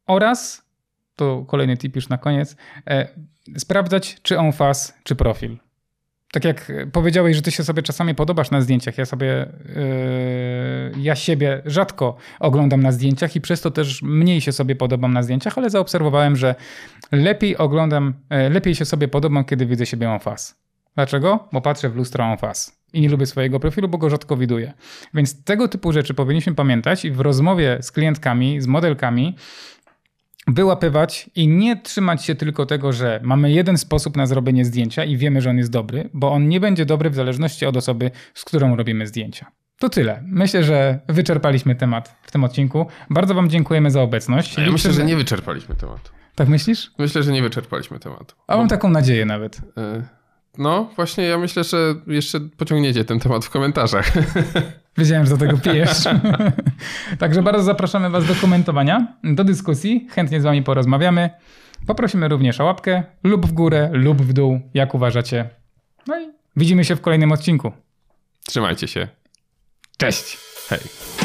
oraz to kolejny tip już na koniec, e, sprawdzać czy on faz, czy profil. Tak jak powiedziałeś, że ty się sobie czasami podobasz na zdjęciach, ja sobie, yy, ja siebie rzadko oglądam na zdjęciach i przez to też mniej się sobie podobam na zdjęciach, ale zaobserwowałem, że lepiej oglądam, lepiej się sobie podobam, kiedy widzę siebie on faz. Dlaczego? Bo patrzę w lustro on faz i nie lubię swojego profilu, bo go rzadko widuję. Więc tego typu rzeczy powinniśmy pamiętać i w rozmowie z klientkami, z modelkami wyłapywać i nie trzymać się tylko tego, że mamy jeden sposób na zrobienie zdjęcia i wiemy, że on jest dobry, bo on nie będzie dobry w zależności od osoby, z którą robimy zdjęcia. To tyle. Myślę, że wyczerpaliśmy temat w tym odcinku. Bardzo Wam dziękujemy za obecność. Ja myślę, że nie wyczerpaliśmy tematu. Tak myślisz? Myślę, że nie wyczerpaliśmy tematu. A mam taką nadzieję nawet. E, no, właśnie ja myślę, że jeszcze pociągniecie ten temat w komentarzach. Wiedziałem, że do tego pijesz. Także bardzo zapraszamy Was do komentowania, do dyskusji. Chętnie z Wami porozmawiamy. Poprosimy również o łapkę lub w górę, lub w dół, jak uważacie. No i widzimy się w kolejnym odcinku. Trzymajcie się. Cześć. Hej.